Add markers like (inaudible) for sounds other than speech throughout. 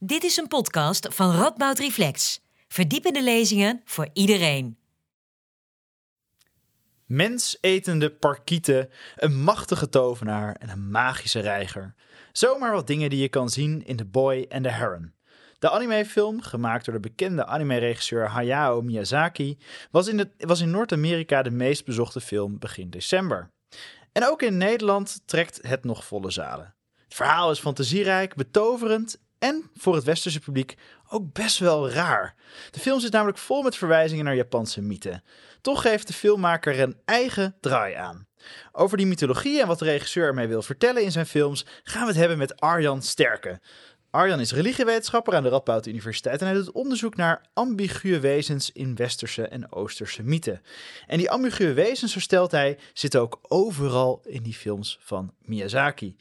Dit is een podcast van Radboud Reflex. Verdiepende lezingen voor iedereen. Mensetende parkieten, een machtige tovenaar en een magische reiger. Zomaar wat dingen die je kan zien in The Boy and the Heron. De animefilm, gemaakt door de bekende anime-regisseur Hayao Miyazaki, was in, de- was in Noord-Amerika de meest bezochte film begin december. En ook in Nederland trekt het nog volle zalen. Het verhaal is fantasierijk, betoverend en voor het westerse publiek ook best wel raar. De film zit namelijk vol met verwijzingen naar Japanse mythen. Toch geeft de filmmaker er een eigen draai aan. Over die mythologie en wat de regisseur ermee wil vertellen in zijn films gaan we het hebben met Arjan Sterke. Arjan is religiewetenschapper aan de Radboud Universiteit en hij doet onderzoek naar ambiguë wezens in westerse en oosterse mythen. En die ambiguë wezens, zo stelt hij, zitten ook overal in die films van Miyazaki.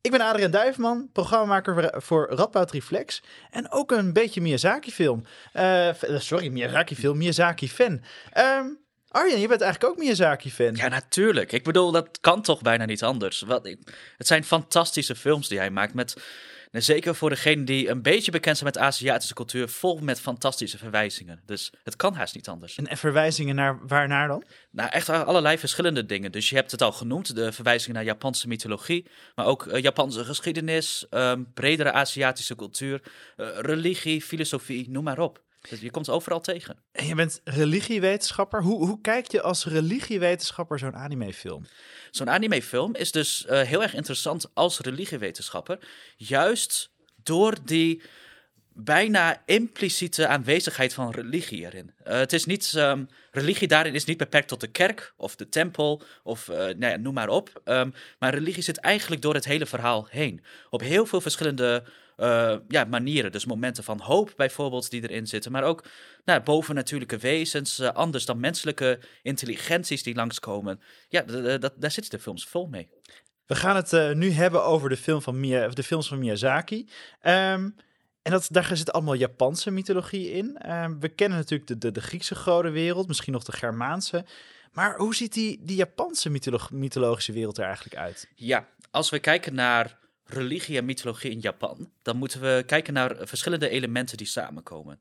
Ik ben Adriaan Duifman, programmamaker voor- Radboud Reflex en ook een beetje Miyazaki-film. Eh, sorry, Miyazaki-film, Miyazaki-fan. Ehm, Arjan, je bent eigenlijk ook Miyazaki-fan. Ja, natuurlijk. Ik bedoel, dat kan toch bijna niet anders. Wat, het zijn fantastische films die hij maakt. Met, nou, zeker voor degenen die een beetje bekend zijn met Aziatische cultuur, vol met fantastische verwijzingen. Dus het kan haast niet anders. En verwijzingen naar waarnaar dan? Nou, echt allerlei verschillende dingen. Dus je hebt het al genoemd, de verwijzingen naar Japanse mythologie, maar ook eh, Japanse geschiedenis, ehm, bredere Aziatische cultuur, eh, religie, filosofie, noem maar op. Dus je komt overal tegen. En je bent religiewetenschapper. Hoe, hoe kijk je als religiewetenschapper zo'n animefilm? Zo'n animefilm is dus eh, heel erg interessant als religiewetenschapper. Juist door die bijna impliciete aanwezigheid van religie erin. Eh, het is niet, ehm, religie daarin is niet beperkt tot de kerk of de tempel of eh, nou ja, noem maar op. Ehm, maar religie zit eigenlijk door het hele verhaal heen. Op heel veel verschillende eh, ja, manieren. Dus momenten van hoop bijvoorbeeld die erin zitten. Maar ook nou, bovennatuurlijke wezens, eh, anders dan menselijke intelligenties die langskomen. Ja, dat, daar zitten de films vol mee. We gaan het eh, nu hebben over de, film van Mia, de films van Miyazaki. Ehm, en dat, daar zit allemaal Japanse mythologie in. Ehm, we kennen natuurlijk de, de, de Griekse godenwereld, misschien nog de Germaanse. Maar hoe ziet die, die Japanse mytholo- mythologische wereld er eigenlijk uit? Ja, als we kijken naar religie en mythologie in Japan, dan moeten we kijken naar verschillende elementen die samenkomen.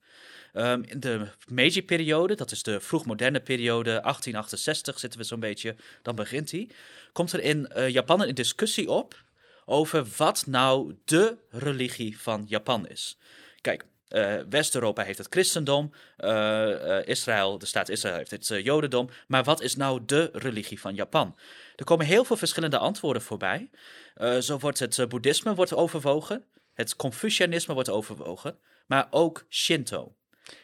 Ehm, in de Meiji-periode, dat is de vroegmoderne periode, 1868 zitten we zo'n beetje, dan begint die. Komt er in eh, Japan een discussie op over wat nou de religie van Japan is. Kijk, eh, West-Europa heeft het christendom, eh, Israël, de staat Israël heeft het jodendom, maar wat is nou de religie van Japan? Er komen heel veel verschillende antwoorden voorbij. Eh, zo wordt het eh, boeddhisme wordt overwogen, het Confucianisme wordt overwogen, maar ook Shinto.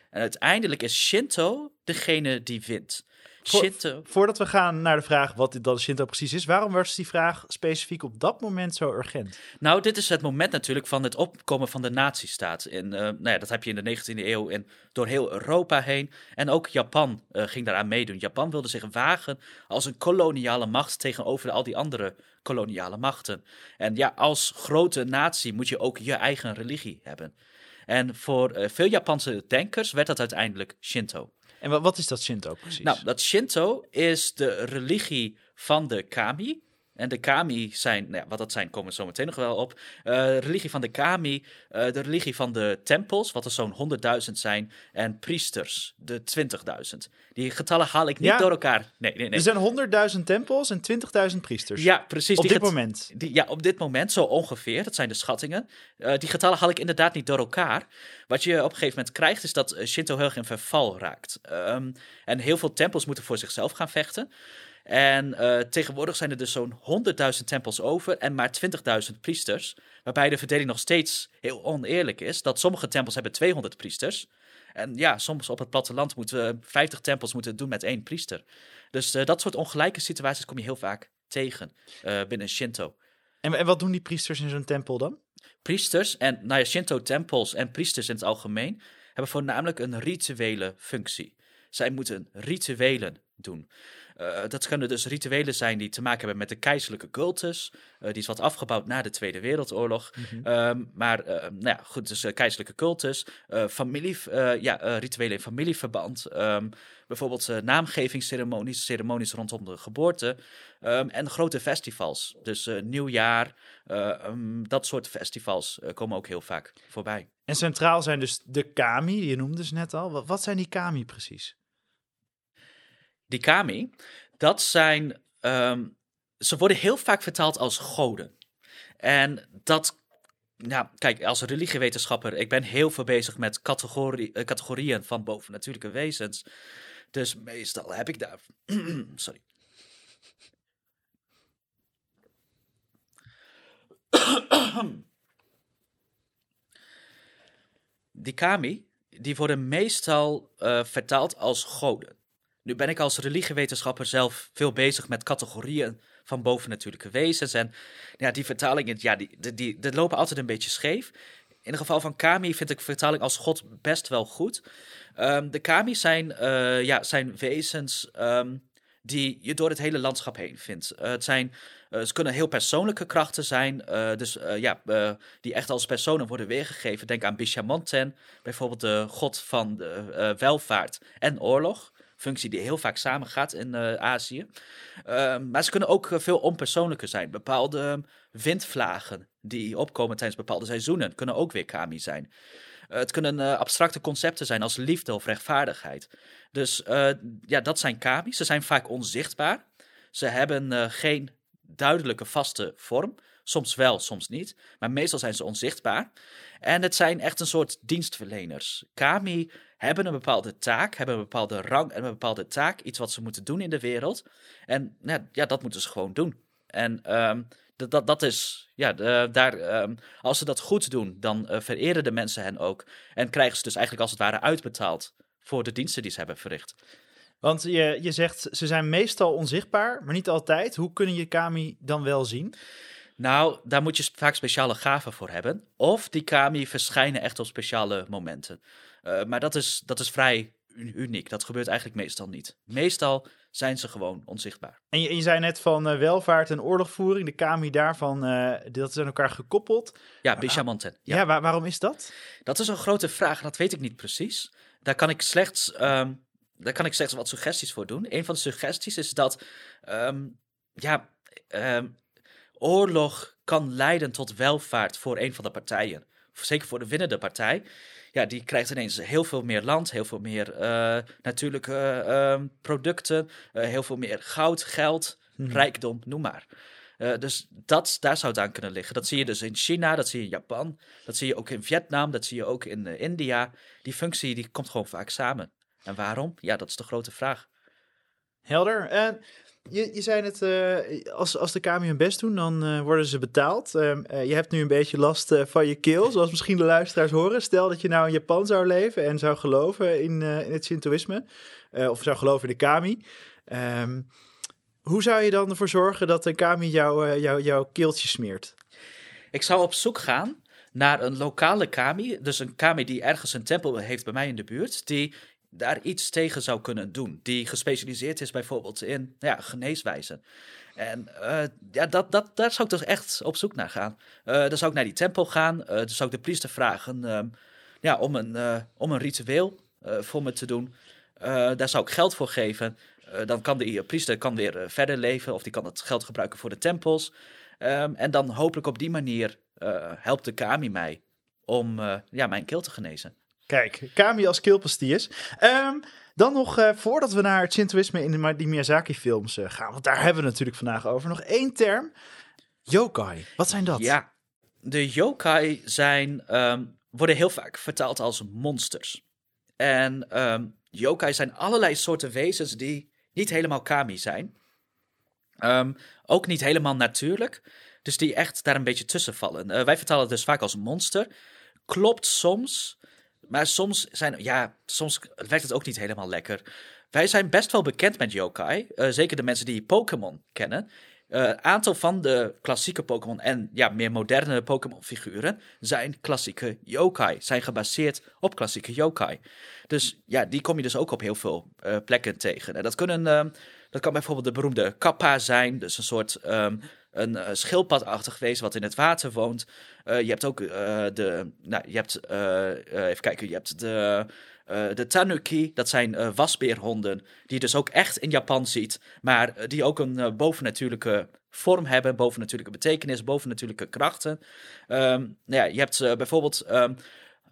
En uiteindelijk is Shinto degene die wint. Shinto, Voordat we gaan naar de vraag wat dit dan Shinto precies is, waarom was die vraag specifiek op dat moment zo urgent? Nou, dit is het moment natuurlijk van het opkomen van de nazistaat. In, eh, nou ja, dat heb je in de 19e eeuw in, door heel Europa heen. En ook Japan eh, ging daaraan meedoen. Japan wilde zich wagen als een koloniale macht tegenover al die andere koloniale machten. En ja, als grote natie moet je ook je eigen religie hebben. En voor eh, veel Japanse denkers werd dat uiteindelijk Shinto. En wa- wat is dat Shinto precies? Nou, dat Shinto is de religie van de Kami. En de Kami zijn, nou ja, wat dat zijn, komen we zo meteen nog wel op. Eh, religie van de Kami, eh, de religie van de tempels, wat er zo'n 100.000 zijn. En priesters, de 20.000. Die getallen haal ik niet Ja. door elkaar. Nee, nee, nee. Er zijn 100.000 tempels en 20.000 priesters. Ja, precies. op dit moment. die, ja, op dit moment zo ongeveer. Dat zijn de schattingen. Eh, die getallen haal ik inderdaad niet door elkaar. Wat je op een gegeven moment krijgt, is dat Shinto heel erg in verval raakt. Ehm, en heel veel tempels moeten voor zichzelf gaan vechten. En eh, tegenwoordig zijn er dus zo'n 100.000 tempels over en maar 20.000 priesters. Waarbij de verdeling nog steeds heel oneerlijk is. Dat sommige tempels hebben 200 priesters. En ja, soms op het platteland moeten we 50 tempels moeten doen met één priester. Dus eh, dat soort ongelijke situaties kom je heel vaak tegen eh, binnen Shinto. En, en wat doen die priesters in zo'n tempel dan? Priesters en nou ja, Shinto-tempels en priesters in het algemeen hebben voornamelijk een rituele functie. Zij moeten rituelen doen. Eh, dat kunnen dus rituelen zijn die te maken hebben met de keizerlijke cultus. Eh, die is wat afgebouwd na de Tweede Wereldoorlog. Ehm, maar eh, nou ja, goed, dus keizerlijke cultus, familie, ja, rituelen in familieverband. ehm, bijvoorbeeld naamgevingsceremonies, ceremonies rondom de geboorte. ehm, en grote festivals. Dus nieuwjaar, dat soort festivals komen ook heel vaak voorbij. En centraal zijn dus de kami, je noemde ze net al. Wat, wat zijn die kami precies? Die kami, dat zijn. ehm, ze worden heel vaak vertaald als goden. En dat. Nou, kijk, als religiewetenschapper, ik ben heel veel bezig met eh, categorieën van bovennatuurlijke wezens. Dus meestal heb ik daar. (clears throat) Sorry. Die kami, die worden meestal eh, vertaald als goden. Nu ben ik als religiewetenschapper zelf veel bezig met categorieën van bovennatuurlijke wezens. En ja, die vertalingen, ja, die, die, die, lopen altijd een beetje scheef. In het geval van Kami vind ik vertaling als God best wel goed. Ehm, de Kami zijn, eh, ja, zijn wezens ehm, die je door het hele landschap heen vindt. Eh, het zijn, eh, ze kunnen heel persoonlijke krachten zijn, dus ja, die echt als personen worden weergegeven. Denk aan Bishamonten, bijvoorbeeld de god van de, welvaart en oorlog. Functie die heel vaak samengaat in eh, Azië. Ehm, maar ze kunnen ook eh, veel onpersoonlijker zijn. Bepaalde ehm, windvlagen die opkomen tijdens bepaalde seizoenen kunnen ook weer kami zijn. Eh, het kunnen abstracte concepten zijn als liefde of rechtvaardigheid. Dus ja, dat zijn kami. Ze zijn vaak onzichtbaar. Ze hebben geen duidelijke vaste vorm. Soms wel, soms niet. Maar meestal zijn ze onzichtbaar. En het zijn echt een soort dienstverleners. Kami hebben een bepaalde taak, hebben een bepaalde rang en een bepaalde taak. Iets wat ze moeten doen in de wereld. En ja, ja dat moeten ze gewoon doen. En ehm, dat, dat, dat is, ja, de- daar, ehm, als ze dat goed doen, dan eh, vereren de mensen hen ook. En krijgen ze dus eigenlijk als het ware uitbetaald voor de diensten die ze hebben verricht. Want je, je zegt, ze zijn meestal onzichtbaar, maar niet altijd. Hoe kunnen je kami dan wel zien? Nou, daar moet je vaak speciale gaven voor hebben. Of die kami verschijnen echt op speciale momenten. Eh, maar dat is, dat is vrij uniek. Dat gebeurt eigenlijk meestal niet. Meestal zijn ze gewoon onzichtbaar. En je, en je zei net van eh, welvaart en oorlogvoering, de kami daarvan, eh, dat is aan elkaar gekoppeld. Ja, Bishamonten. Ja, Ja. waar- waarom is dat? Dat is een grote vraag. Dat weet ik niet precies. Daar kan ik slechts, ehm, daar kan ik slechts wat suggesties voor doen. Een van de suggesties is dat ehm, ja, ehm, oorlog kan leiden tot welvaart voor een van de partijen. Zeker voor de winnende partij. Ja, die krijgt ineens heel veel meer land, heel veel meer eh, natuurlijke ehm, producten, eh, heel veel meer goud, geld, rijkdom, noem maar. Eh, dus dat, daar zou het aan kunnen liggen. Dat zie je dus in China, dat zie je in Japan, dat zie je ook in Vietnam, dat zie je ook in eh, India. Die functie die komt gewoon vaak samen. En waarom? Ja, dat is de grote vraag. Helder. En je, je zei het, eh, als, als de kami hun best doen, dan eh, worden ze betaald. Ehm, eh, je hebt nu een beetje last van je keel, zoals misschien de luisteraars horen. Stel dat je nou in Japan zou leven en zou geloven in, in het Shintoïsme, of zou geloven in de kami. Ehm, hoe zou je dan ervoor zorgen dat de kami jou, jou, jouw keeltje smeert? Ik zou op zoek gaan naar een lokale kami, dus een kami die ergens een tempel heeft bij mij in de buurt, die daar iets tegen zou kunnen doen. Die gespecialiseerd is bijvoorbeeld in ja, geneeswijzen. En eh, ja, dat, dat, daar zou ik dus echt op zoek naar gaan. Eh, dan zou ik naar die tempel gaan. eh dan zou ik de priester vragen ehm, ja, om, een, om een ritueel voor me te doen. Daar zou ik geld voor geven. Dan kan de priester kan weer verder leven of die kan het geld gebruiken voor de tempels. Ehm, en dan hopelijk op die manier helpt de kami mij om ja, mijn keel te genezen. Kijk, kami als keelpastiers. Ehm, dan nog, eh, voordat we naar het Shintoïsme in de, die Miyazaki-films eh, gaan, want daar hebben we natuurlijk vandaag over, nog één term. Yokai. Wat zijn dat? Ja, de yokai zijn, ehm, worden heel vaak vertaald als monsters. En ehm, yokai zijn allerlei soorten wezens die niet helemaal kami zijn. Ook niet helemaal natuurlijk. Dus die echt daar een beetje tussen vallen. Eh, wij vertalen het dus vaak als monster. Klopt soms. Maar soms, zijn, ja, soms werkt het ook niet helemaal lekker. Wij zijn best wel bekend met yokai. Eh, zeker de mensen die Pokémon kennen. Eh, Een aantal van de klassieke Pokémon en ja, meer moderne Pokémon-figuren zijn klassieke yokai. Zijn gebaseerd op klassieke yokai. Dus ja, die kom je dus ook op heel veel eh, plekken tegen. En dat, kunnen, ehm, dat kan bijvoorbeeld de beroemde Kappa zijn. Dus een soort ehm, een eh, schildpadachtig wezen wat in het water woont. Eh, je hebt ook eh, de, nou, je hebt, even kijken, je hebt de, de tanuki. Dat zijn wasbeerhonden, die je dus ook echt in Japan ziet. Maar die ook een bovennatuurlijke vorm hebben, bovennatuurlijke betekenis, bovennatuurlijke krachten. Ehm, nou ja, je hebt bijvoorbeeld ehm, eh,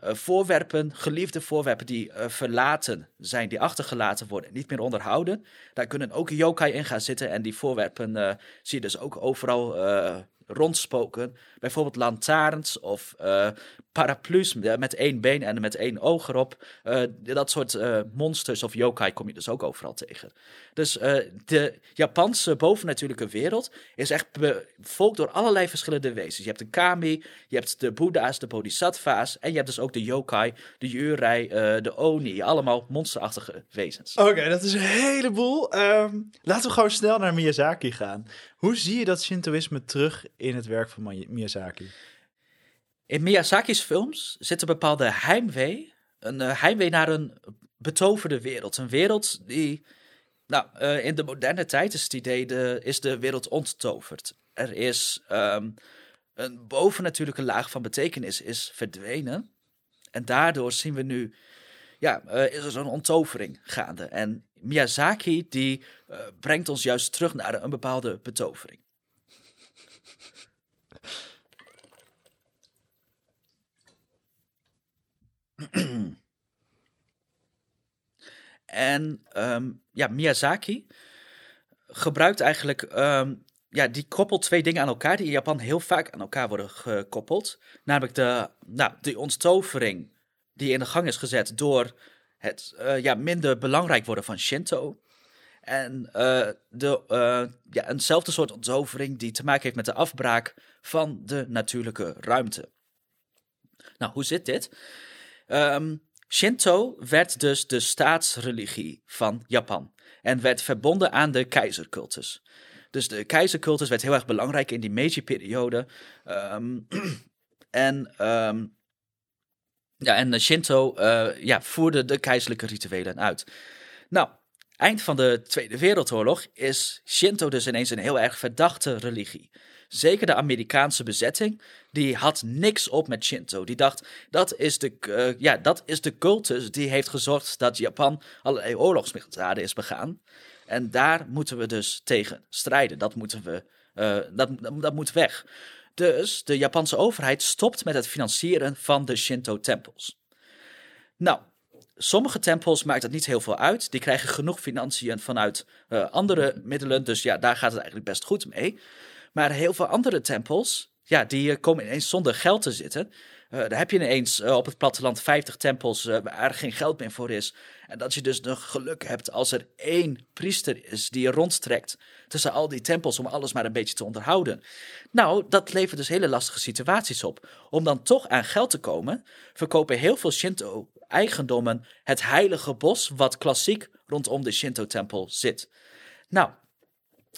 voorwerpen, geliefde voorwerpen die eh, verlaten zijn, die achtergelaten worden, niet meer onderhouden. Daar kunnen ook yokai in gaan zitten en die voorwerpen eh, zie je dus ook overal eh, rondspoken. Bijvoorbeeld lantaarns of eh, paraplu's met één been en met één oog erop. Eh, dat soort eh, monsters of yokai kom je dus ook overal tegen. Dus eh, de Japanse bovennatuurlijke wereld is echt bevolkt door allerlei verschillende wezens. Je hebt de kami, je hebt de boeddha's, de bodhisattva's en je hebt dus ook de yokai, de yurei, de oni. Allemaal monsterachtige wezens. Oké, dat is een heleboel. Ehm, laten we gewoon snel naar Miyazaki gaan. Hoe zie je dat Shintoïsme terug in het werk van Mi- Miyazaki? In Miyazaki's films zit een bepaalde heimwee. Een eh, heimwee naar een betoverde wereld. Een wereld die. Nou, eh, in de moderne tijd is het idee: de, is de wereld onttoverd. Er is ehm, een bovennatuurlijke laag van betekenis is verdwenen. En daardoor zien we nu. Ja, eh, is er zo'n onttovering gaande. En Miyazaki die brengt ons juist terug naar een bepaalde betovering. (clears throat) En ehm, ja, Miyazaki gebruikt eigenlijk, ehm, ja, die koppelt twee dingen aan elkaar die in Japan heel vaak aan elkaar worden gekoppeld. Namelijk de, nou, de onttovering die in de gang is gezet door het eh, ja, minder belangrijk worden van Shinto. En eh, de, eh, ja, eenzelfde soort onttovering die te maken heeft met de afbraak van de natuurlijke ruimte. Nou, hoe zit dit? Ehm, Shinto werd dus de staatsreligie van Japan en werd verbonden aan de keizercultus. Dus de keizercultus werd heel erg belangrijk in die Meiji-periode. Ehm, (clears throat) en, ehm, ja, en Shinto eh, ja, voerde de keizerlijke rituelen uit. Nou, eind van de Tweede Wereldoorlog is Shinto dus ineens een heel erg verdachte religie. Zeker de Amerikaanse bezetting, die had niks op met Shinto. Die dacht, dat is de, eh, ja, dat is de cultus die heeft gezorgd dat Japan allerlei oorlogsmisdaden is begaan. En daar moeten we dus tegen strijden. Dat, moeten we, eh, dat, dat, moet weg. Dus de Japanse overheid stopt met het financieren van de Shinto-tempels. Nou, sommige tempels maakt dat niet heel veel uit. Die krijgen genoeg financiën vanuit eh, andere middelen. Dus ja, daar gaat het eigenlijk best goed mee. Maar heel veel andere tempels, ja, die eh, komen ineens zonder geld te zitten. Uh, daar heb je ineens uh, op het platteland 50 tempels uh, waar geen geld meer voor is. En dat je dus nog geluk hebt als er één priester is die je rondtrekt tussen al die tempels om alles maar een beetje te onderhouden. Nou, dat levert dus hele lastige situaties op. Om dan toch aan geld te komen, verkopen heel veel Shinto-eigendommen het heilige bos wat klassiek rondom de Shinto-tempel zit. Nou,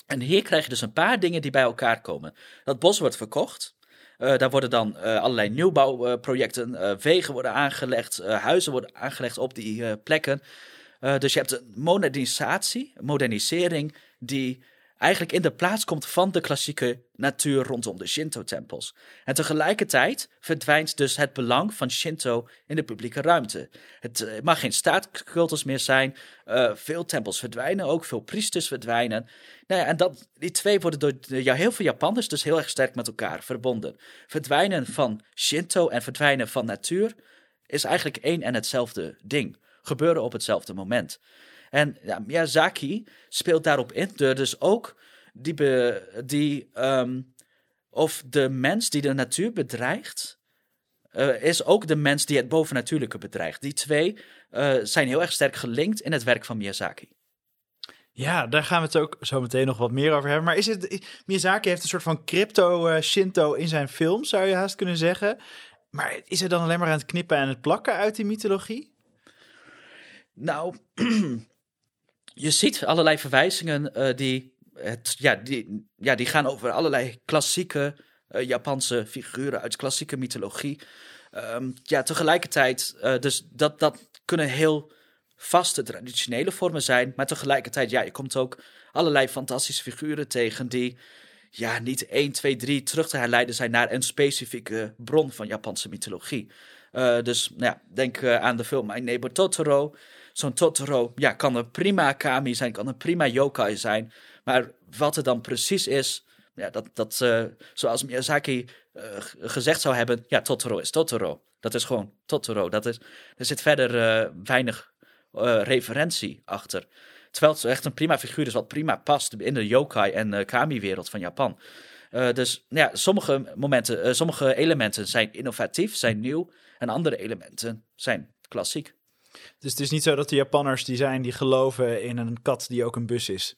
en hier krijg je dus een paar dingen die bij elkaar komen. Dat bos wordt verkocht. Uh, daar worden dan uh, allerlei nieuwbouwprojecten, uh, wegen worden aangelegd, huizen worden aangelegd op die plekken. dus je hebt een modernisatie, modernisering, die eigenlijk in de plaats komt van de klassieke natuur rondom de Shinto-tempels. En tegelijkertijd verdwijnt dus het belang van Shinto in de publieke ruimte. Het mag geen staatscultus meer zijn, veel tempels verdwijnen ook, veel priesters verdwijnen. Nou ja, en dat, die twee worden door heel veel Japanners dus heel erg sterk met elkaar verbonden. Verdwijnen van Shinto en verdwijnen van natuur is eigenlijk één en hetzelfde ding. Gebeuren op hetzelfde moment. En ja, Miyazaki speelt daarop in dus ook die, be, die um, of de mens die de natuur bedreigt, uh, is ook de mens die het bovennatuurlijke bedreigt. Die twee uh, zijn heel erg sterk gelinkt in het werk van Miyazaki. Ja, daar gaan we het ook zo meteen nog wat meer over hebben. Maar is het, Miyazaki heeft een soort van crypto-shinto in zijn film, zou je haast kunnen zeggen. Maar is hij dan alleen maar aan het knippen en het plakken uit die mythologie? Nou, (clears throat) je ziet allerlei verwijzingen uh, die, het, ja, die, ja, die gaan over allerlei klassieke uh, Japanse figuren uit klassieke mythologie. Um, ja, tegelijkertijd, uh, dus dat, dat kunnen heel vaste traditionele vormen zijn, maar tegelijkertijd, ja, je komt ook allerlei fantastische figuren tegen die ja, niet 1, 2, 3 terug te herleiden zijn naar een specifieke bron van Japanse mythologie. Dus nou ja, denk aan de film My Neighbor Totoro. Zo'n Totoro ja, kan een prima kami zijn, kan een prima yokai zijn. Maar wat het dan precies is, Ja, dat, dat uh, zoals Miyazaki uh, gezegd zou hebben, ja, Totoro is Totoro. Dat is gewoon Totoro. Dat is, er zit verder uh, weinig referentie achter. Terwijl het echt een prima figuur is, wat prima past in de yokai en kami-wereld van Japan. dus nou ja, sommige momenten, sommige elementen zijn innovatief, zijn nieuw. En andere elementen zijn klassiek. Dus het is niet zo dat de Japanners die zijn die geloven in een kat die ook een bus is.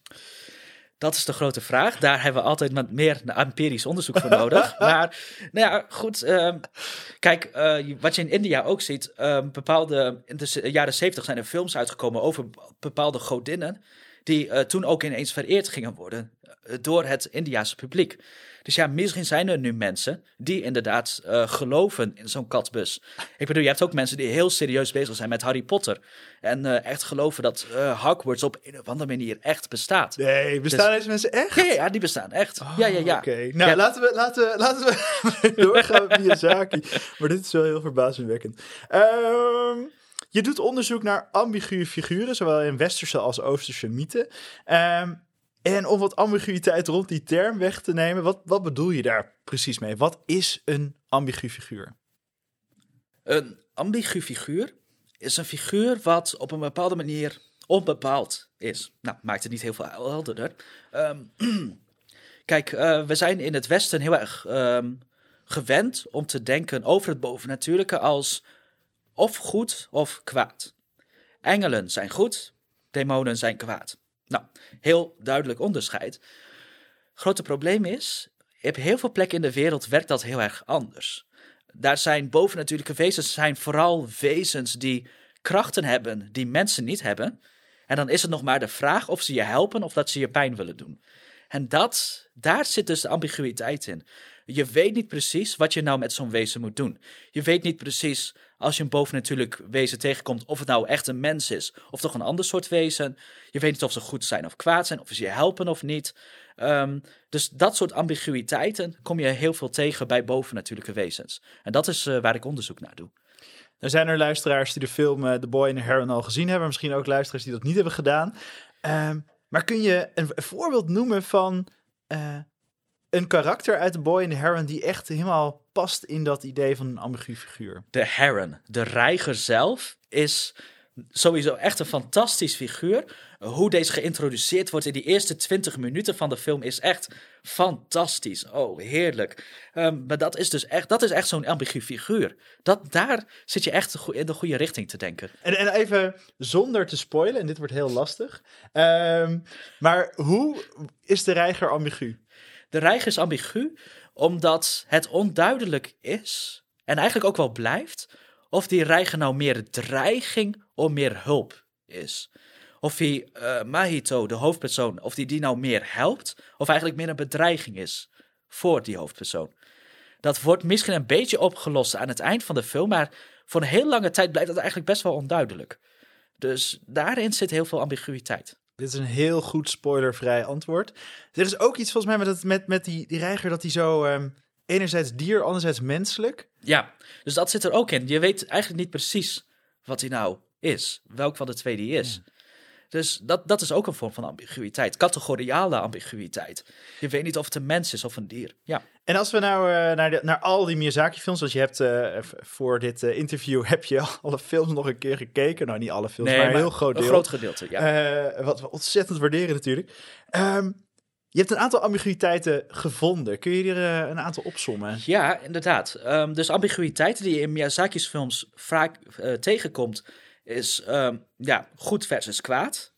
Dat is de grote vraag. Daar hebben we altijd meer empirisch onderzoek voor nodig. (laughs) maar, nou ja, goed. Ehm, kijk, eh, wat je in India ook ziet. Uh, bepaalde, in de jaren zeventig zijn er films uitgekomen over bepaalde godinnen. Die uh, toen ook ineens vereerd gingen worden eh, door het Indiaanse publiek. Dus ja, misschien zijn er nu mensen die inderdaad uh, geloven in zo'n katbus. Ik bedoel, je hebt ook mensen die heel serieus bezig zijn met Harry Potter. En uh, echt geloven dat uh, Hogwarts op een of andere manier echt bestaat. Nee, bestaan dus, deze mensen echt? Ja, ja, ja, die bestaan echt. Oh, ja, ja, ja. Oké, okay. nou ja. laten we, laten, laten we (laughs) doorgaan met Miyazaki. maar dit is wel heel verbazingwekkend. Um, je doet onderzoek naar ambiguë figuren, zowel in westerse als oosterse mythen. Um, en om wat ambiguïteit rond die term weg te nemen, wat, wat bedoel je daar precies mee? Wat is een ambigu figuur? Een ambigu figuur is een figuur wat op een bepaalde manier onbepaald is. Nou, maakt het niet heel veel helderder. Um, (clears throat) kijk, uh, we zijn in het Westen heel erg um, gewend om te denken over het bovennatuurlijke als of goed of kwaad. Engelen zijn goed, demonen zijn kwaad. Nou, heel duidelijk onderscheid. Grote probleem is, op heel veel plekken in de wereld werkt dat heel erg anders. Daar zijn bovennatuurlijke wezens zijn vooral wezens die krachten hebben die mensen niet hebben. En dan is het nog maar de vraag of ze je helpen of dat ze je pijn willen doen. En dat, daar zit dus de ambiguïteit in. Je weet niet precies wat je nou met zo'n wezen moet doen. Je weet niet precies als je een bovennatuurlijk wezen tegenkomt, of het nou echt een mens is of toch een ander soort wezen. Je weet niet of ze goed zijn of kwaad zijn, of ze je helpen of niet. Um, dus dat soort ambiguïteiten kom je heel veel tegen bij bovennatuurlijke wezens. En dat is uh, waar ik onderzoek naar doe. Er zijn er luisteraars die de film uh, The Boy and the Heron al gezien hebben, misschien ook luisteraars die dat niet hebben gedaan. Um, maar kun je een, voorbeeld noemen van uh, een karakter uit The Boy and the Heron die echt helemaal past in dat idee van een ambigu figuur. De Heron, de reiger zelf, is sowieso echt een fantastisch figuur. Hoe deze geïntroduceerd wordt in die eerste 20 minuten van de film is echt fantastisch. Oh, heerlijk. Um, maar dat is dus echt, dat is echt zo'n ambigu figuur. Dat, daar zit je echt in de goede richting te denken. En, en even zonder te spoilen, en dit wordt heel lastig. Um, maar hoe is de reiger ambigu? De reiger is ambigu omdat het onduidelijk is, en eigenlijk ook wel blijft, of die reiger nou meer dreiging of meer hulp is. Of die uh, Mahito, de hoofdpersoon, of die die nou meer helpt, of eigenlijk meer een bedreiging is voor die hoofdpersoon. Dat wordt misschien een beetje opgelost aan het eind van de film, maar voor een heel lange tijd blijft dat eigenlijk best wel onduidelijk. Dus daarin zit heel veel ambiguïteit. Dit is een heel goed spoilervrij antwoord. Er is ook iets volgens mij met, het, met, met die, die reiger dat hij zo um, enerzijds dier, anderzijds menselijk. Ja, dus dat zit er ook in. Je weet eigenlijk niet precies wat hij nou is, welk van de twee die is. Dus dat, dat is ook een vorm van ambiguïteit, categoriale ambiguïteit. Je weet niet of het een mens is of een dier. Ja. En als we nou uh, naar, de, naar al die Miyazaki-films, zoals je hebt uh, voor dit uh, interview, (laughs) heb je alle films nog een keer gekeken? Nou, niet alle films, nee, maar een heel groot deel. Een groot gedeelte, ja. wat we ontzettend waarderen natuurlijk. Um, je hebt een aantal ambiguïteiten gevonden. Kun je er een aantal opsommen? Ja, inderdaad. Um, dus ambiguïteiten die je in Miyazaki's films vaak tegenkomt, is um, ja, goed versus kwaad,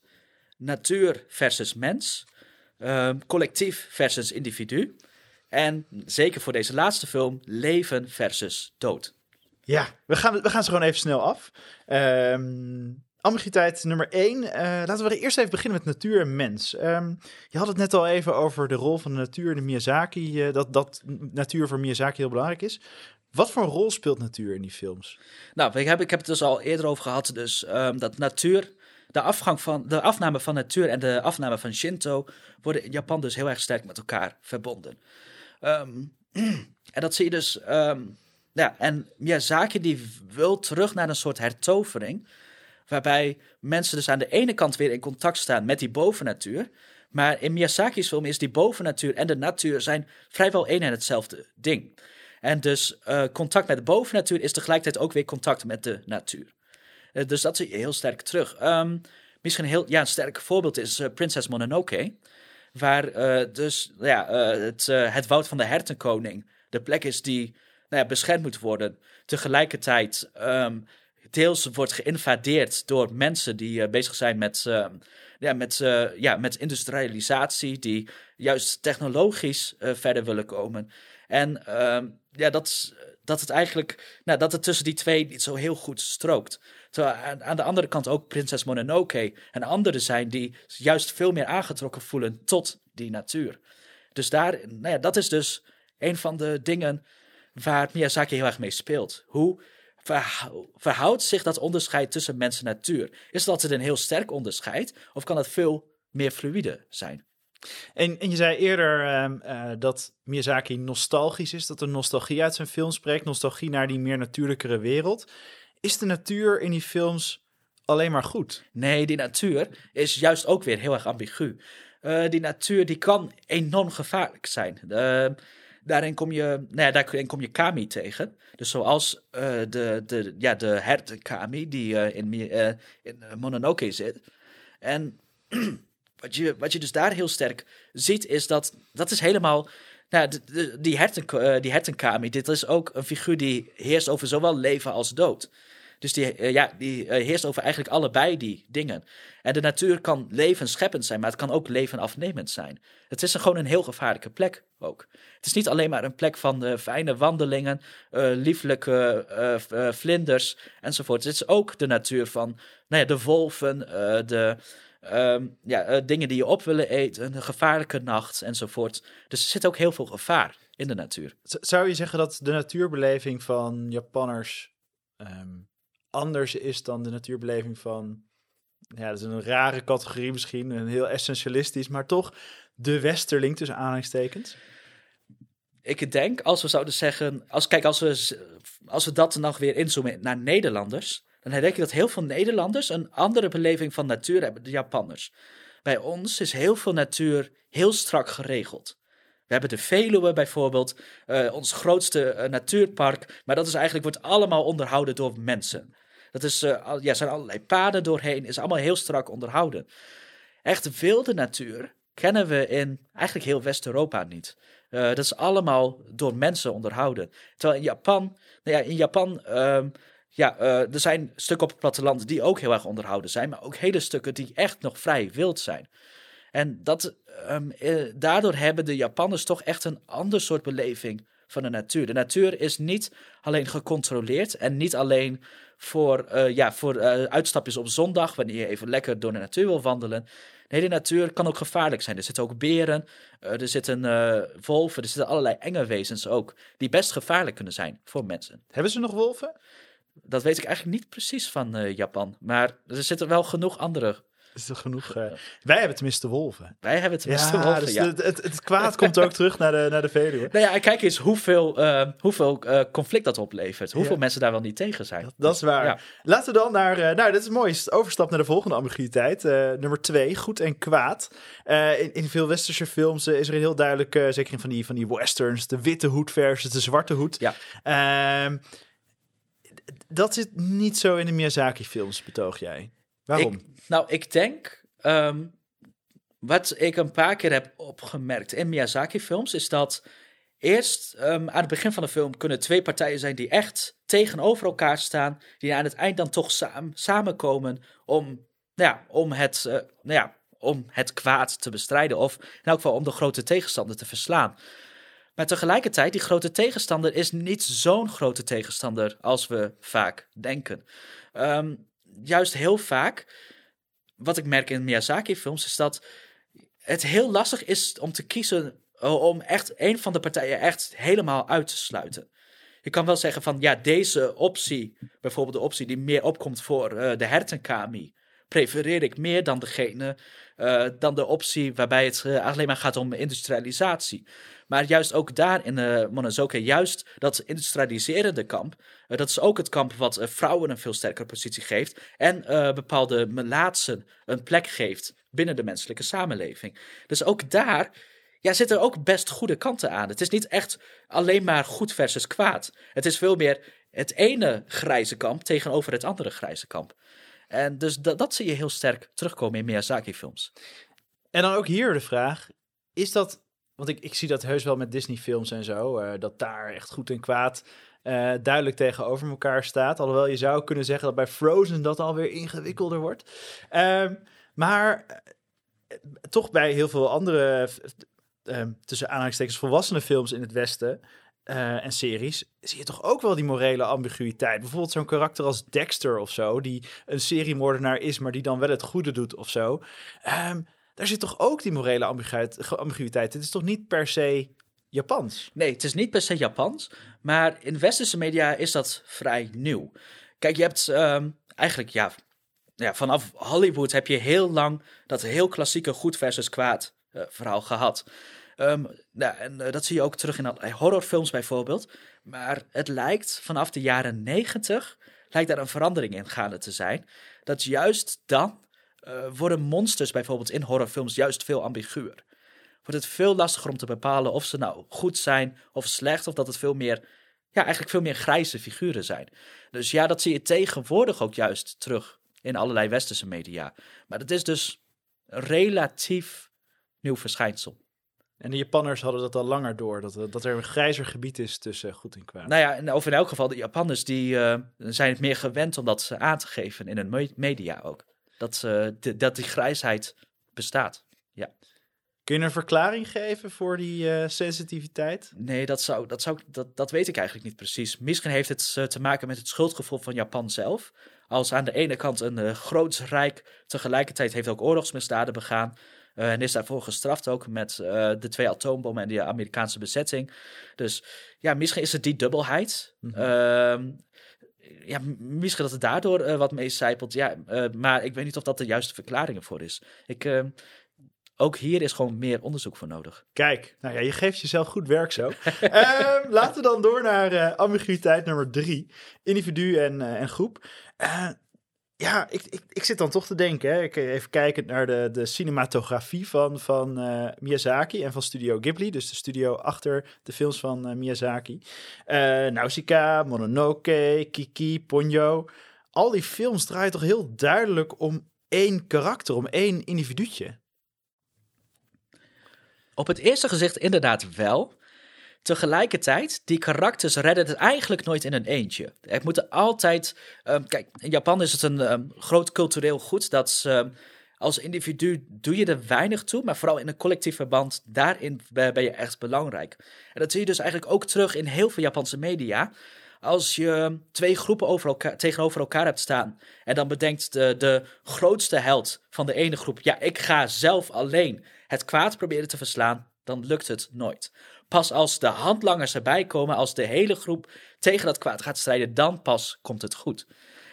natuur versus mens, collectief versus individu. En zeker voor deze laatste film, leven versus dood. Ja, we gaan, we gaan ze gewoon even snel af. Um, ambiguïteit nummer 1. Uh, eh, laten we eerst even beginnen met natuur en mens. Um, je had het net al even over de rol van de natuur in de Miyazaki. Uh, dat, dat natuur voor Miyazaki heel belangrijk is. Wat voor rol speelt natuur in die films? Nou, ik heb, ik heb het dus al eerder over gehad. Dus um, dat natuur, de, afgang van, de afname van natuur en de afname van Shinto worden in Japan dus heel erg sterk met elkaar verbonden. Um, (clears throat) en dat zie je dus. Um, ja, en Miyazaki die wil terug naar een soort hertovering. Waarbij mensen dus aan de ene kant weer in contact staan met die bovennatuur. Maar in Miyazaki's film is die bovennatuur en de natuur zijn vrijwel één en hetzelfde ding. En dus uh, contact met de bovennatuur is tegelijkertijd ook weer contact met de natuur. Uh, dus dat zie je heel sterk terug. Um, misschien een heel ja, een sterk voorbeeld is uh, Prinses Mononoke. Waar dus ja, het, het woud van de hertenkoning de plek is die nou ja, beschermd moet worden. Tegelijkertijd um, deels wordt geïnvadeerd door mensen die bezig zijn met ja, met, ja, met industrialisatie, die juist technologisch verder willen komen. En uh, ja, dat, dat het eigenlijk, nou, dat het tussen die twee niet zo heel goed strookt. Aan, de andere kant ook Prinses Mononoke en anderen zijn die juist veel meer aangetrokken voelen tot die natuur. Dus daar, nou ja, dat is dus een van de dingen waar Miyazaki heel erg mee speelt. Hoe verhoudt zich dat onderscheid tussen mens en natuur? Is dat altijd een heel sterk onderscheid of kan het veel meer fluide zijn? En, en je zei eerder um, uh, dat Miyazaki nostalgisch is, dat er nostalgie uit zijn film spreekt, nostalgie naar die meer natuurlijkere wereld. Is de natuur in die films alleen maar goed? Nee, die natuur is juist ook weer heel erg ambigu. Uh, die natuur die kan enorm gevaarlijk zijn. Daarin kom je, nou ja, daarin kom je kami tegen. Dus zoals uh, de, de, ja, de hert kami die uh, in, in Mononoke zit. En (clears throat) wat, je, wat je dus daar heel sterk ziet is dat dat is helemaal... Nou, de, de, die, herten, die hertenkami, dit is ook een figuur die heerst over zowel leven als dood. Dus die, uh, ja, die uh, heerst over eigenlijk allebei die dingen. En de natuur kan levensscheppend zijn, maar het kan ook levenafnemend zijn. Het is een, gewoon een heel gevaarlijke plek ook. Het is niet alleen maar een plek van uh, fijne wandelingen, lieflijke vlinders enzovoort. Het is ook de natuur van nou ja, de wolven, de um, ja, dingen die je op willen eten, een gevaarlijke nacht enzovoort. Dus er zit ook heel veel gevaar in de natuur. Zou je zeggen dat de natuurbeleving van Japanners um, anders is dan de natuurbeleving van. Ja, dat is een rare categorie misschien, een heel essentialistisch, maar toch de westerling tussen aanhalingstekens? Ik denk, als we zouden zeggen, als, kijk, als we, als we dat nog weer inzoomen naar Nederlanders, dan denk ik dat heel veel Nederlanders een andere beleving van natuur hebben dan Japanners. Bij ons is heel veel natuur heel strak geregeld. We hebben de Veluwe bijvoorbeeld, uh, ons grootste uh, natuurpark, maar dat is eigenlijk, wordt allemaal onderhouden door mensen. Dat is, uh, ja, zijn allerlei paden doorheen, is allemaal heel strak onderhouden. Echt wilde natuur kennen we in eigenlijk heel West-Europa niet. Dat is allemaal door mensen onderhouden. Terwijl in Japan, nou ja, in Japan, uh, ja, er zijn stukken op het platteland die ook heel erg onderhouden zijn, maar ook hele stukken die echt nog vrij wild zijn. En dat, um, daardoor hebben de Japanners toch echt een ander soort beleving van de natuur. De natuur is niet alleen gecontroleerd en niet alleen voor, uh, ja, voor uh, uitstapjes op zondag, wanneer je even lekker door de natuur wil wandelen. Nee, de natuur kan ook gevaarlijk zijn. Er zitten ook beren, uh, er zitten wolven, er zitten allerlei enge wezens ook, die best gevaarlijk kunnen zijn voor mensen. Hebben ze nog wolven? Dat weet ik eigenlijk niet precies van Japan, maar er zitten wel genoeg andere is er genoeg. Uh, wij hebben tenminste wolven. Wij hebben tenminste ja, wolven. Dus ja. het, het, het, kwaad komt ook terug naar de, naar de Veluwe. Nou ja, kijk eens hoeveel, uh, hoeveel uh, conflict dat oplevert. Hoeveel ja. mensen daar wel niet tegen zijn. Dat, dat is waar. Ja. Laten we dan naar. nou, dit is mooi. Overstap naar de volgende ambiguïteit. nummer twee, goed en kwaad. In, in, veel westerse films is er heel duidelijk, zeker in van die, van die westerns, de witte hoed versus de zwarte hoed. Ja. Ehm, dat zit niet zo in de Miyazaki-films, betoog jij. Waarom? Nou, ik denk, um, wat ik een paar keer heb opgemerkt in Miyazaki-films, is dat eerst um, aan het begin van de film kunnen twee partijen zijn die echt tegenover elkaar staan, die aan het eind dan toch samen, samenkomen om, nou ja, om, het, uh, nou ja, om het kwaad te bestrijden, of in elk geval om de grote tegenstander te verslaan. Maar tegelijkertijd, die grote tegenstander is niet zo'n grote tegenstander als we vaak denken. Um, juist heel vaak wat ik merk in Miyazaki-films is dat het heel lastig is om te kiezen eh, om echt een van de partijen echt helemaal uit te sluiten. Je kan wel zeggen van ja, deze optie, bijvoorbeeld de optie die meer opkomt voor uh, de hertenkami, prefereer ik meer dan degene, eh, dan de optie waarbij het eh, alleen maar gaat om industrialisatie. Maar juist ook daar in uh, juist dat industrialiserende kamp, dat is ook het kamp wat vrouwen een veel sterkere positie geeft en bepaalde melaatsen een plek geeft binnen de menselijke samenleving. Dus ook daar ja, zitten ook best goede kanten aan. Het is niet echt alleen maar goed versus kwaad. Het is veel meer het ene grijze kamp tegenover het andere grijze kamp. En dus dat, zie je heel sterk terugkomen in Miyazaki-films. En dan ook hier de vraag: is dat want ik, ik zie dat heus wel met Disney-films en zo. Uh, dat daar echt goed en kwaad uh, duidelijk tegenover elkaar staat. Alhoewel je zou kunnen zeggen dat bij Frozen dat alweer ingewikkelder wordt. Uh, maar uh, toch bij heel veel andere, ehm, tussen aanhalingstekens, volwassene films in het Westen. En series zie je toch ook wel die morele ambiguïteit. Bijvoorbeeld zo'n karakter als Dexter of zo, die een seriemoordenaar is, maar die dan wel het goede doet of zo. Um, daar zit toch ook die morele ambiguïteit. Het is toch niet per se Japans? Nee, het is niet per se Japans. Maar in westerse media is dat vrij nieuw. Kijk, je hebt um, eigenlijk, ja, ja, vanaf Hollywood heb je heel lang dat heel klassieke goed versus kwaad uh, verhaal gehad. Um, nou, en uh, dat zie je ook terug in allerlei horrorfilms bijvoorbeeld. Maar het lijkt vanaf de jaren negentig, lijkt daar een verandering in gaande te zijn. Dat juist dan uh, worden monsters bijvoorbeeld in horrorfilms juist veel ambiguur. Wordt het veel lastiger om te bepalen of ze nou goed zijn of slecht, of dat het veel meer, ja, eigenlijk veel meer grijze figuren zijn. Dus ja, dat zie je tegenwoordig ook juist terug in allerlei westerse media. Maar dat is dus een relatief nieuw verschijnsel. En de Japanners hadden dat al langer door, dat, dat er een grijzer gebied is tussen goed en kwaad. Nou ja, of in elk geval, de Japanners die, uh, zijn het meer gewend om dat aan te geven in hun media ook dat, uh, dat die grijsheid bestaat. Ja. Kun je een verklaring geven voor die uh, sensitiviteit? Nee, dat, zou, dat, zou, dat, dat weet ik eigenlijk niet precies. Misschien heeft het uh, te maken met het schuldgevoel van Japan zelf. Als aan de ene kant een groots rijk tegelijkertijd heeft ook oorlogsmisdaden begaan. En is daarvoor gestraft ook met de twee atoombommen en de Amerikaanse bezetting. Dus ja, misschien is het die dubbelheid. Mm -hmm ja, misschien dat het daardoor uh, wat meecijpelt. Ja, uh, maar ik weet niet of dat de juiste verklaring ervoor is. Ik, uh, ook hier is gewoon meer onderzoek voor nodig. Kijk, nou ja, je geeft jezelf goed werk zo. um, (laughs) laten we dan door naar ambiguïteit nummer drie. Individu en, en groep. Ja, ik, ik, ik zit dan toch te denken. Hè. Ik even kijken naar de, de cinematografie van, van uh, Miyazaki en van Studio Ghibli. Dus de studio achter de films van uh, Miyazaki. Uh, Nausicaa, Mononoke, Kiki, Ponyo. Al die films draaien toch heel duidelijk om één karakter, om één individuutje. Op het eerste gezicht inderdaad wel. Tegelijkertijd, die karakters redden het eigenlijk nooit in een eentje. Er moeten altijd. Um, kijk, in Japan is het een um, groot cultureel goed dat um, als individu doe je er weinig toe, maar vooral in een collectief verband, daarin ben je echt belangrijk. En dat zie je dus eigenlijk ook terug in heel veel Japanse media. Als je twee groepen over elkaar, tegenover elkaar hebt staan en dan bedenkt de, de grootste held van de ene groep, ja, ik ga zelf alleen het kwaad proberen te verslaan, dan lukt het nooit. Pas als de handlangers erbij komen, als de hele groep tegen dat kwaad gaat strijden, dan pas komt het goed.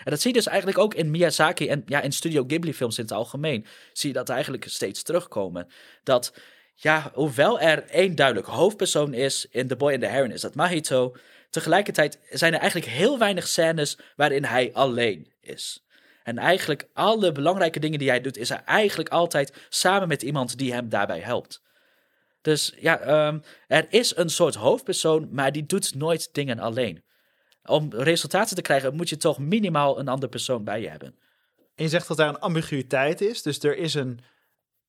En dat zie je dus eigenlijk ook in Miyazaki en ja, in Studio Ghibli films in het algemeen. Zie je dat eigenlijk steeds terugkomen. Dat, ja, hoewel er één duidelijk hoofdpersoon is in The Boy and the Heron, is dat Mahito. Tegelijkertijd zijn er eigenlijk heel weinig scènes waarin hij alleen is. En eigenlijk alle belangrijke dingen die hij doet, is hij eigenlijk altijd samen met iemand die hem daarbij helpt. Dus ja, um, er is een soort hoofdpersoon, maar die doet nooit dingen alleen. Om resultaten te krijgen moet je toch minimaal een andere persoon bij je hebben. En je zegt dat daar een ambiguïteit is, dus er is een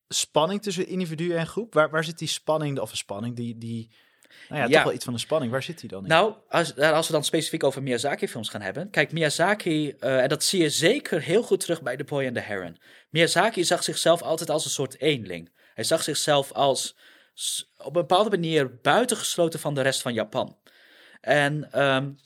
spanning tussen individu en groep. Waar, waar zit die spanning, of een spanning, die, die nou ja, ja, toch wel iets van een spanning. Waar zit die dan in? Nou, als, als we dan specifiek over Miyazaki-films gaan hebben. Kijk, Miyazaki, uh, en dat zie je zeker heel goed terug bij The Boy and the Heron. Miyazaki zag zichzelf altijd als een soort eenling. Hij zag zichzelf als op een bepaalde manier buitengesloten van de rest van Japan. En um,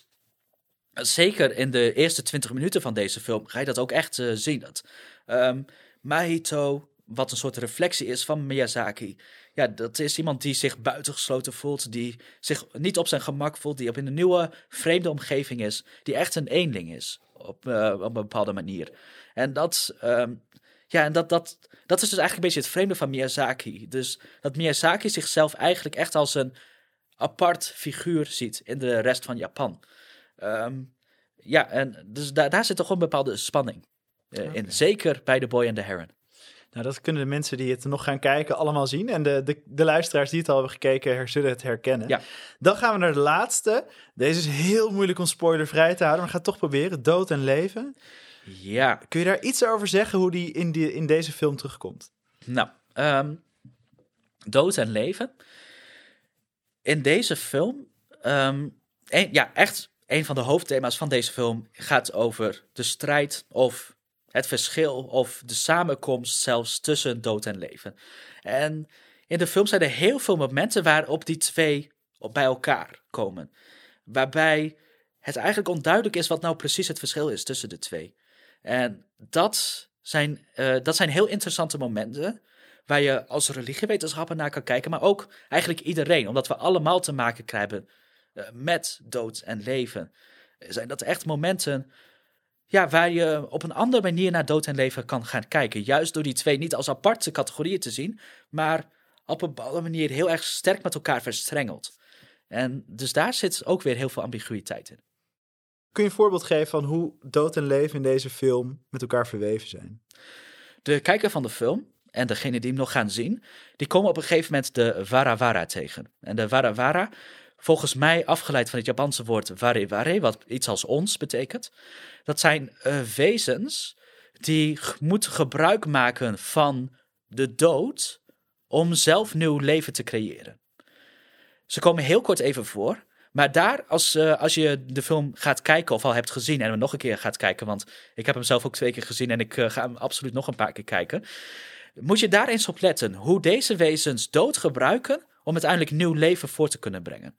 zeker in de eerste 20 minuten van deze film ga je dat ook echt uh, zien. Dat um, Mahito, wat een soort reflectie is van Miyazaki. Ja, dat is iemand die zich buitengesloten voelt, die zich niet op zijn gemak voelt, die op in een nieuwe, vreemde omgeving is, die echt een eenling is. op, eh, op een bepaalde manier. En dat, ehm, ja, en dat, dat, dat is dus eigenlijk een beetje het vreemde van Miyazaki. Dus dat Miyazaki zichzelf eigenlijk echt als een apart figuur ziet in de rest van Japan. Ehm, ja, en dus daar, daar zit toch een bepaalde spanning eh, in. Zeker bij The Boy and the Heron. Nou, dat kunnen de mensen die het nog gaan kijken allemaal zien. En de, de, de luisteraars die het al hebben gekeken, her- zullen het herkennen. Ja. Dan gaan we naar de laatste. Deze is heel moeilijk om spoilervrij te houden, maar ga het toch proberen. Dood en leven. Ja, Kun je daar iets over zeggen hoe die in, die, in deze film terugkomt? Nou, ehm, dood en leven. In deze film, ehm, een- ja, echt een van de hoofdthema's van deze film gaat over de strijd of het verschil of de samenkomst zelfs tussen dood en leven. En in de film zijn er heel veel momenten waarop die twee bij elkaar komen. Waarbij het eigenlijk onduidelijk is wat nou precies het verschil is tussen de twee. En dat zijn, eh, dat zijn heel interessante momenten waar je als religiewetenschapper naar kan kijken, maar ook eigenlijk iedereen, omdat we allemaal te maken krijgen eh, met dood en leven. Zijn dat echt momenten ja, waar je op een andere manier naar dood en leven kan gaan kijken. Juist door die twee niet als aparte categorieën te zien, maar op een bepaalde manier heel erg sterk met elkaar verstrengeld. En dus daar zit ook weer heel veel ambiguïteit in. Kun je een voorbeeld geven van hoe dood en leven in deze film met elkaar verweven zijn? De kijker van de film en degene die hem nog gaan zien, die komen op een gegeven moment de Varavara tegen. En de Varavara, volgens mij afgeleid van het Japanse woord Vareware, wat iets als ons betekent. Dat zijn eh, wezens die moeten gebruik maken van de dood om zelf nieuw leven te creëren. Ze komen heel kort even voor. Maar daar, als, eh, als je de film gaat kijken of al hebt gezien en hem nog een keer gaat kijken, want ik heb hem zelf ook twee keer gezien en ik eh, ga hem absoluut nog een paar keer kijken, moet je daar eens op letten hoe deze wezens dood gebruiken om uiteindelijk nieuw leven voor te kunnen brengen.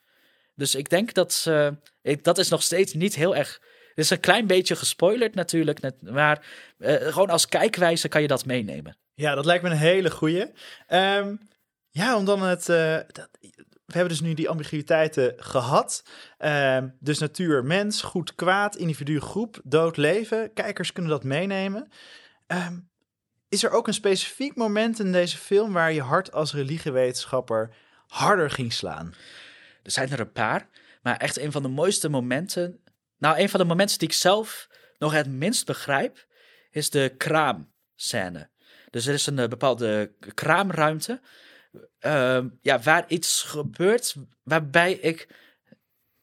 Dus ik denk dat, eh, dat is nog steeds niet heel erg. Het is een klein beetje gespoilerd natuurlijk, net, maar gewoon als kijkwijze kan je dat meenemen. Ja, dat lijkt me een hele goeie. Ehm, ja, om dan het. dat, we hebben dus nu die ambiguïteiten gehad. Ehm, dus natuur, mens, goed, kwaad, individu, groep, dood, leven. Kijkers kunnen dat meenemen. Ehm, is er ook een specifiek moment in deze film waar je hart als religiewetenschapper harder ging slaan? Er zijn er een paar, maar echt een van de mooiste momenten. Nou, een van de momenten die ik zelf nog het minst begrijp, is de kraamscène. Dus er is een eh, bepaalde kraamruimte. Ehm, ja, waar iets gebeurt waarbij ik.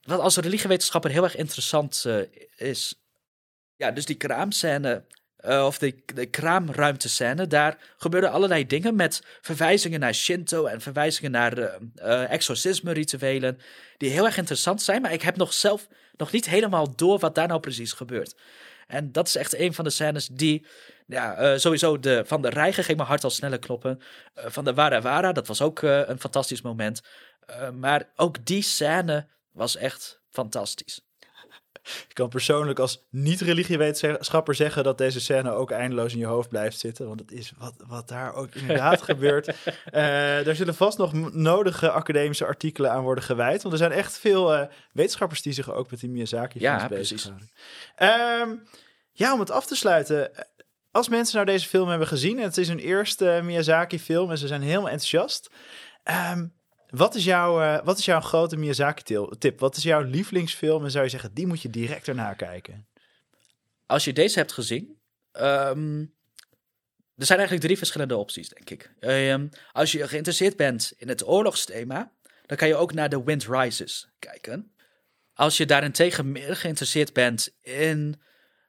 Wat als religiewetenschapper heel erg interessant eh, is. Ja, dus die kraamscène. eh, of de, de kraamruimtescène, daar gebeuren allerlei dingen met verwijzingen naar Shinto en verwijzingen naar eh exorcisme-rituelen, die heel erg interessant zijn, maar ik heb nog zelf nog niet helemaal door wat daar nou precies gebeurt. En dat is echt een van de scènes die, ja, eh, sowieso de, van de Reiger ging mijn hart al sneller kloppen. Eh, van de Wara Wara, dat was ook eh, een fantastisch moment. Maar ook die scène was echt fantastisch. Ik kan persoonlijk als niet-religiewetenschapper zeggen dat deze scène ook eindeloos in je hoofd blijft zitten. Want het is wat, wat daar ook inderdaad (laughs) gebeurt. Eh daar zullen vast nog nodige academische artikelen aan worden gewijd. Want er zijn echt veel eh, wetenschappers die zich ook met die Miyazaki Ja, bezighouden. Ehm, ja, om het af te sluiten. eh, Als mensen nou deze film hebben gezien en het is hun eerste Miyazaki film en ze zijn helemaal enthousiast. ehm, wat is, jouw, eh, wat is jouw grote Miyazaki-tip? Wat is jouw lievelingsfilm? En zou je zeggen, die moet je direct erna kijken? Als je deze hebt gezien, ehm, er zijn eigenlijk drie verschillende opties, denk ik. Ehm, als je geïnteresseerd bent in het oorlogsthema, dan kan je ook naar The Wind Rises kijken. Als je daarentegen meer geïnteresseerd bent in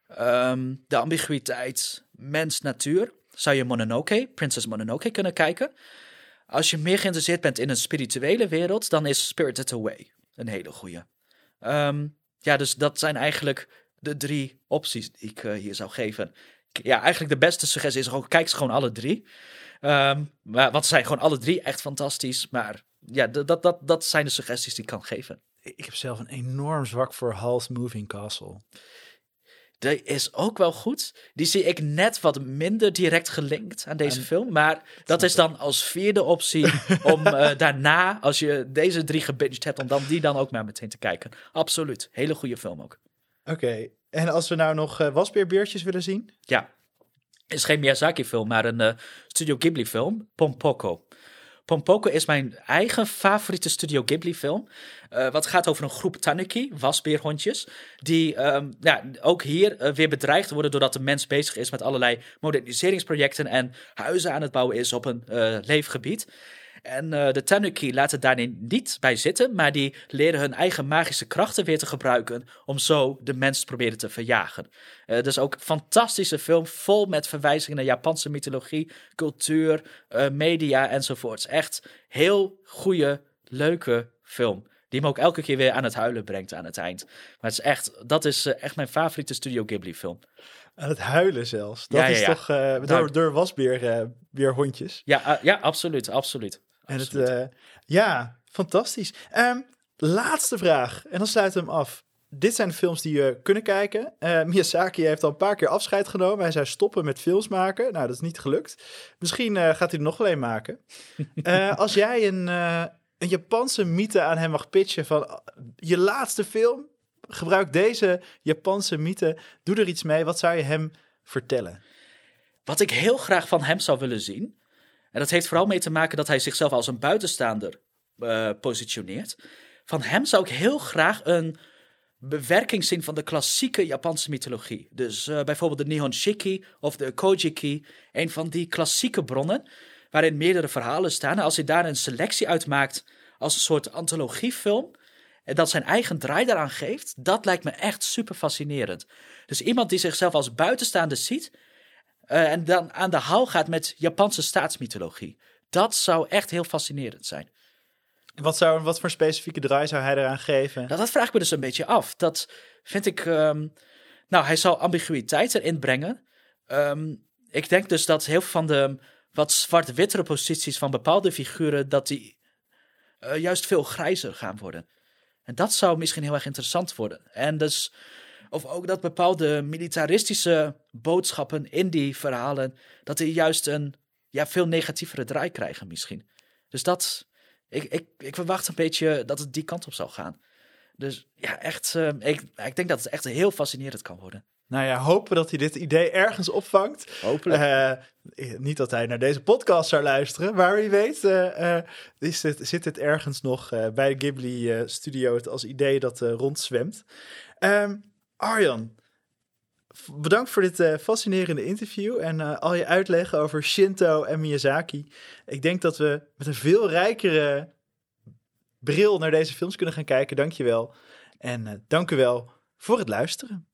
ehm, de ambiguïteit mens-natuur, zou je Mononoke, Princess Mononoke, kunnen kijken. Als je meer geïnteresseerd bent in een spirituele wereld, dan is Spirited Away een hele goede. Ehm, ja, dus dat zijn eigenlijk de drie opties die ik eh, hier zou geven. Ja, eigenlijk de beste suggestie is gewoon, kijk ze gewoon alle drie. Ehm, maar, want ze zijn gewoon alle drie echt fantastisch. Maar ja, dat, dat, dat zijn de suggesties die ik kan geven. Ik heb zelf een enorm zwak voor Hal's Moving Castle. Die is ook wel goed. Die zie ik net wat minder direct gelinkt aan deze film. Maar dat is dan als vierde optie (laughs) om eh, daarna, als je deze drie gebinged hebt, om dan die dan ook maar meteen te kijken. Absoluut. Hele goede film ook. Oké, en als we nou nog uh, wasbeerbeertjes willen zien? Ja, is geen Miyazaki-film, maar een uh, Studio Ghibli-film, Pompoko. Pompoko is mijn eigen favoriete Studio Ghibli-film. Uh, wat gaat over een groep tanuki, wasbeerhondjes, die ja, ook hier uh, weer bedreigd worden doordat de mens bezig is met allerlei moderniseringsprojecten en huizen aan het bouwen is op een uh, leefgebied. En uh, de Tanuki laten daar niet bij zitten, maar die leren hun eigen magische krachten weer te gebruiken om zo de mens te proberen te verjagen. Uh, dus ook een fantastische film, vol met verwijzingen naar Japanse mythologie, cultuur, uh, media enzovoorts. Echt heel goede, leuke film. Die me ook elke keer weer aan het huilen brengt aan het eind. Maar het is echt, dat is echt mijn favoriete Studio Ghibli film. Aan het huilen zelfs. Dat ja, ja, ja. is toch uh, wasbeer uh, weer hondjes. Ja, uh, ja, absoluut, absoluut. En het, uh, ja, fantastisch. Um, laatste vraag. En dan sluiten we hem af. Dit zijn de films die je kunnen kijken. Uh, Miyazaki heeft al een paar keer afscheid genomen. Hij zou stoppen met films maken. Nou, dat is niet gelukt. Misschien uh, gaat hij er nog alleen maken. (laughs) als jij een, een Japanse mythe aan hem mag pitchen van je laatste film, gebruik deze Japanse mythe. Doe er iets mee. Wat zou je hem vertellen? Wat ik heel graag van hem zou willen zien, en dat heeft vooral mee te maken dat hij zichzelf als een buitenstaander uh, positioneert. Van hem zou ik heel graag een bewerking zien van de klassieke Japanse mythologie. Dus uh, bijvoorbeeld de Nihon Shiki of de Kojiki. Een van die klassieke bronnen waarin meerdere verhalen staan. En als hij daar een selectie uit maakt als een soort antologiefilm. En dat zijn eigen draai daaraan geeft, dat lijkt me echt super fascinerend. Dus iemand die zichzelf als buitenstaander ziet, uh, en dan aan de haal gaat met Japanse staatsmythologie. Dat zou echt heel fascinerend zijn. Wat, zou, wat voor specifieke draai zou hij eraan geven? Nou, dat vraag ik me dus een beetje af. Dat vind ik. Um, nou, hij zal ambiguïteit erin brengen. Um, ik denk dus dat heel veel van de wat zwart-wittere posities van bepaalde figuren. dat die uh, juist veel grijzer gaan worden. En dat zou misschien heel erg interessant worden. En dus of ook dat bepaalde militaristische boodschappen in die verhalen, dat die juist een ja, veel negatievere draai krijgen misschien. Dus dat, ik, ik, ik verwacht een beetje dat het die kant op zal gaan. Dus ja, echt, uh, ik, ik denk dat het echt heel fascinerend kan worden. Nou ja, hopen dat hij dit idee ergens opvangt. Hopelijk. Uh, niet dat hij naar deze podcast zou luisteren, maar wie weet uh, is het, zit het ergens nog bij Ghibli Studio als idee dat rondzwemt. Um, Arjan, bedankt voor dit uh, fascinerende interview en uh, al je uitleg over Shinto en Miyazaki. Ik denk dat we met een veel rijkere bril naar deze films kunnen gaan kijken. Dank je wel. En uh, dank u wel voor het luisteren.